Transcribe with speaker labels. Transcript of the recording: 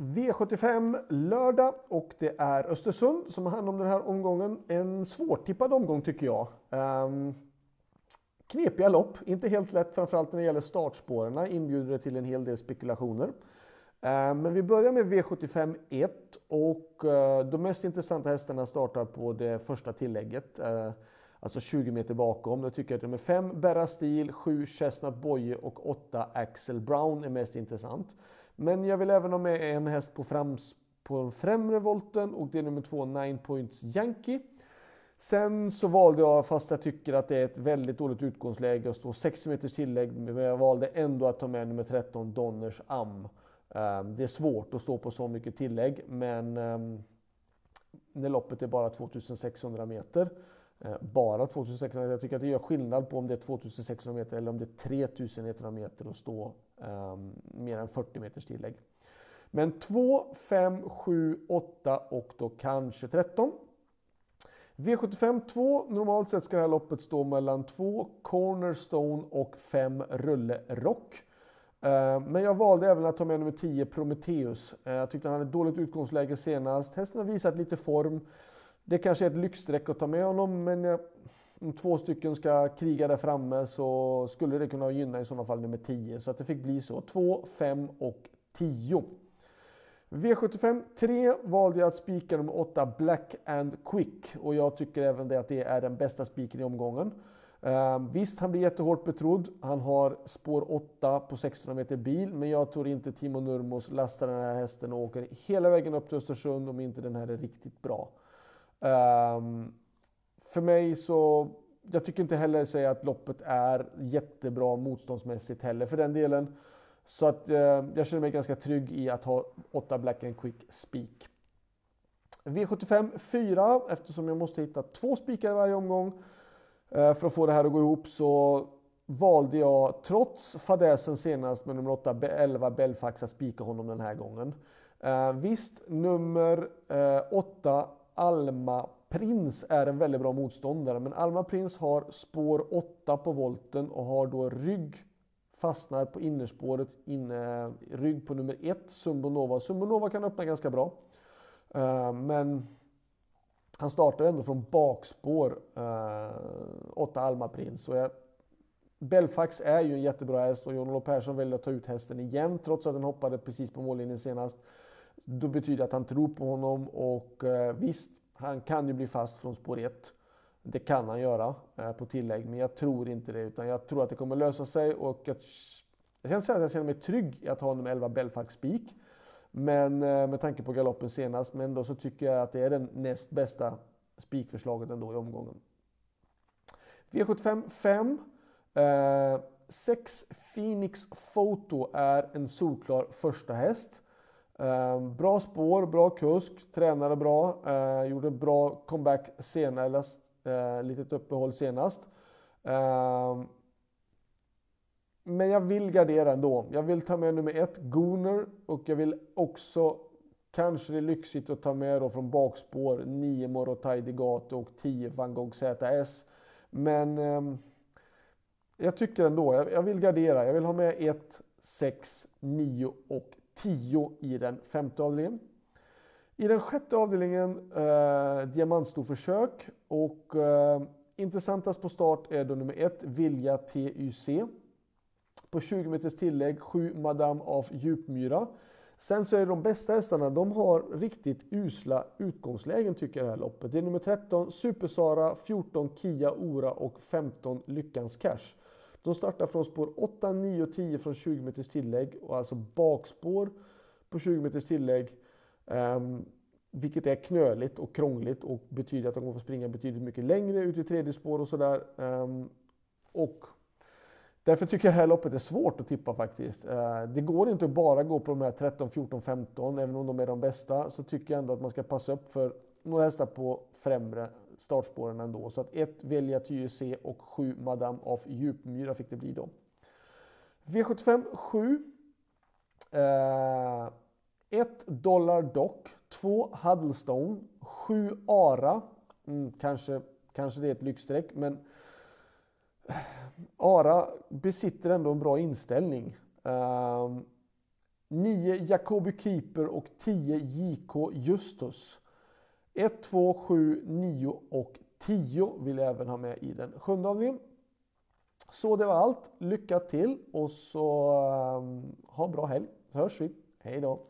Speaker 1: V75 lördag och det är Östersund som har hand om den här omgången. En svårtippad omgång tycker jag. Um, knepiga lopp, inte helt lätt framförallt när det gäller startspåren. Inbjuder det till en hel del spekulationer. Um, men vi börjar med V75 1 och uh, de mest intressanta hästarna startar på det första tillägget. Uh, alltså 20 meter bakom. Då tycker jag att nummer 5 Berra Stil, 7 Chestnut Boye och 8 Axel Brown är mest intressant. Men jag vill även ha med en häst på, frams, på den främre volten och det är nummer två, Nine Points Yankee. Sen så valde jag, fast jag tycker att det är ett väldigt dåligt utgångsläge, att stå 60 meters tillägg, men jag valde ändå att ta med nummer 13 Donners Am. Ehm, det är svårt att stå på så mycket tillägg, men ehm, när loppet är bara 2600 meter eh, bara 2600 Jag tycker att det gör skillnad på om det är 2600 meter eller om det är 3100 meter att stå um, mer än 40 meters tillägg. Men 2, 5, 7, 8 och då kanske 13. V75 2. Normalt sett ska det här loppet stå mellan 2 Cornerstone och 5 Rulle Rock. Ehm, men jag valde även att ta med nummer 10 Prometheus. Ehm, jag tyckte han hade ett dåligt utgångsläge senast. Hästen har visat lite form. Det kanske är ett lyxstreck att ta med honom, men om två stycken ska kriga där framme så skulle det kunna gynna i sådana fall nummer 10. Så att det fick bli så. 2, 5 och 10. V75 3 valde jag att spika nummer 8 Black and Quick och jag tycker även det att det är den bästa spiken i omgången. Uh, visst, han blir jättehårt betrodd. Han har spår 8 på 1600 meter bil, men jag tror inte Timo Nurmos lastar den här hästen och åker hela vägen upp till Östersund om inte den här är riktigt bra. Um, för mig så, jag tycker inte heller säga att loppet är jättebra motståndsmässigt heller för den delen. Så att eh, jag känner mig ganska trygg i att ha 8 Black and Quick Speak. V75 4, eftersom jag måste hitta två spikar i varje omgång eh, för att få det här att gå ihop så valde jag, trots fadäsen senast med nummer 8, 11 Belfax, att spika honom den här gången. Eh, visst, nummer 8 eh, Alma Prins är en väldigt bra motståndare, men Alma Prins har spår 8 på volten och har då rygg fastnar på innerspåret, inne, rygg på nummer 1, Sumbonova. Sumbonova kan öppna ganska bra, uh, men han startar ändå från bakspår, eh, uh, 8 Alma Prins. Och jag, Belfax är ju en jättebra häst och Jon-Olof Persson väljer att ta ut hästen igen trots att den hoppade precis på mållinjen senast. Då betyder det att han tror på honom och eh, visst, han kan ju bli fast från spår 1. Det kan han göra eh, på tillägg, men jag tror inte det. Utan jag tror att det kommer lösa sig och jag, jag känner säga att jag känner mig trygg i att ha nummer 11 Belfax Spik. Men eh, med tanke på galoppen senast, men då så tycker jag att det är den näst bästa spikförslaget ändå i omgången. V75 5. Eh, 6 Phoenix Photo är en solklar första häst. Ehm, bra spår, bra kusk, tränade bra, eh, gjorde bra comeback senast, eh, litet uppehåll senast. Ehm, men jag vill gardera ändå. Jag vill ta med nummer ett, Gooner, och jag vill också, kanske det är lyxigt att ta med då från bakspår, 9 Morotai Degato och 10 Van Gogh ZS. Men eh, jag tycker ändå, jag, jag vill gardera. Jag vill ha med 1, 6, 9 och 10 i den femte avdelningen. I den sjätte avdelningen eh, diamantstorförsök och eh, intressantast på start är då nummer 1 Vilja TYC. På 20 meters tillägg 7 Madame av Djupmyra. Sen så är de bästa hästarna, de har riktigt usla utgångslägen tycker jag det här loppet. Det är nummer 13 Supersara, 14 Kia Ora och 15 Lyckans Cash. De startar från spår 8, 9 och 10 från 20 meters tillägg och alltså bakspår på 20 meters tillägg. Um, vilket är knöligt och krångligt och betyder att de kommer få springa betydligt mycket längre ut i tredje spår och sådär. Um, och därför tycker jag det här loppet är svårt att tippa faktiskt. Uh, det går inte att bara gå på de här 13, 14, 15, även om de är de bästa, så tycker jag ändå att man ska passa upp för några hästar på främre startspåren ändå. Så att 1 Velja TYC och 7 Madame of Djupmyra fick det bli då. V75 7. 1 Dollar Dock, 2 Huddlestone, 7 Ara. Mm, kanske, kanske det är ett lyxstreck, men eh, Ara besitter ändå en bra inställning. Eh, um, 9 Jacobi Keeper och 10 JK Justus. 1, 2, 7, 9 och 10 vill jag även ha med i den sjunde avdelningen. Så det var allt. Lycka till och så um, ha en bra helg. Så hörs vi. Hej då!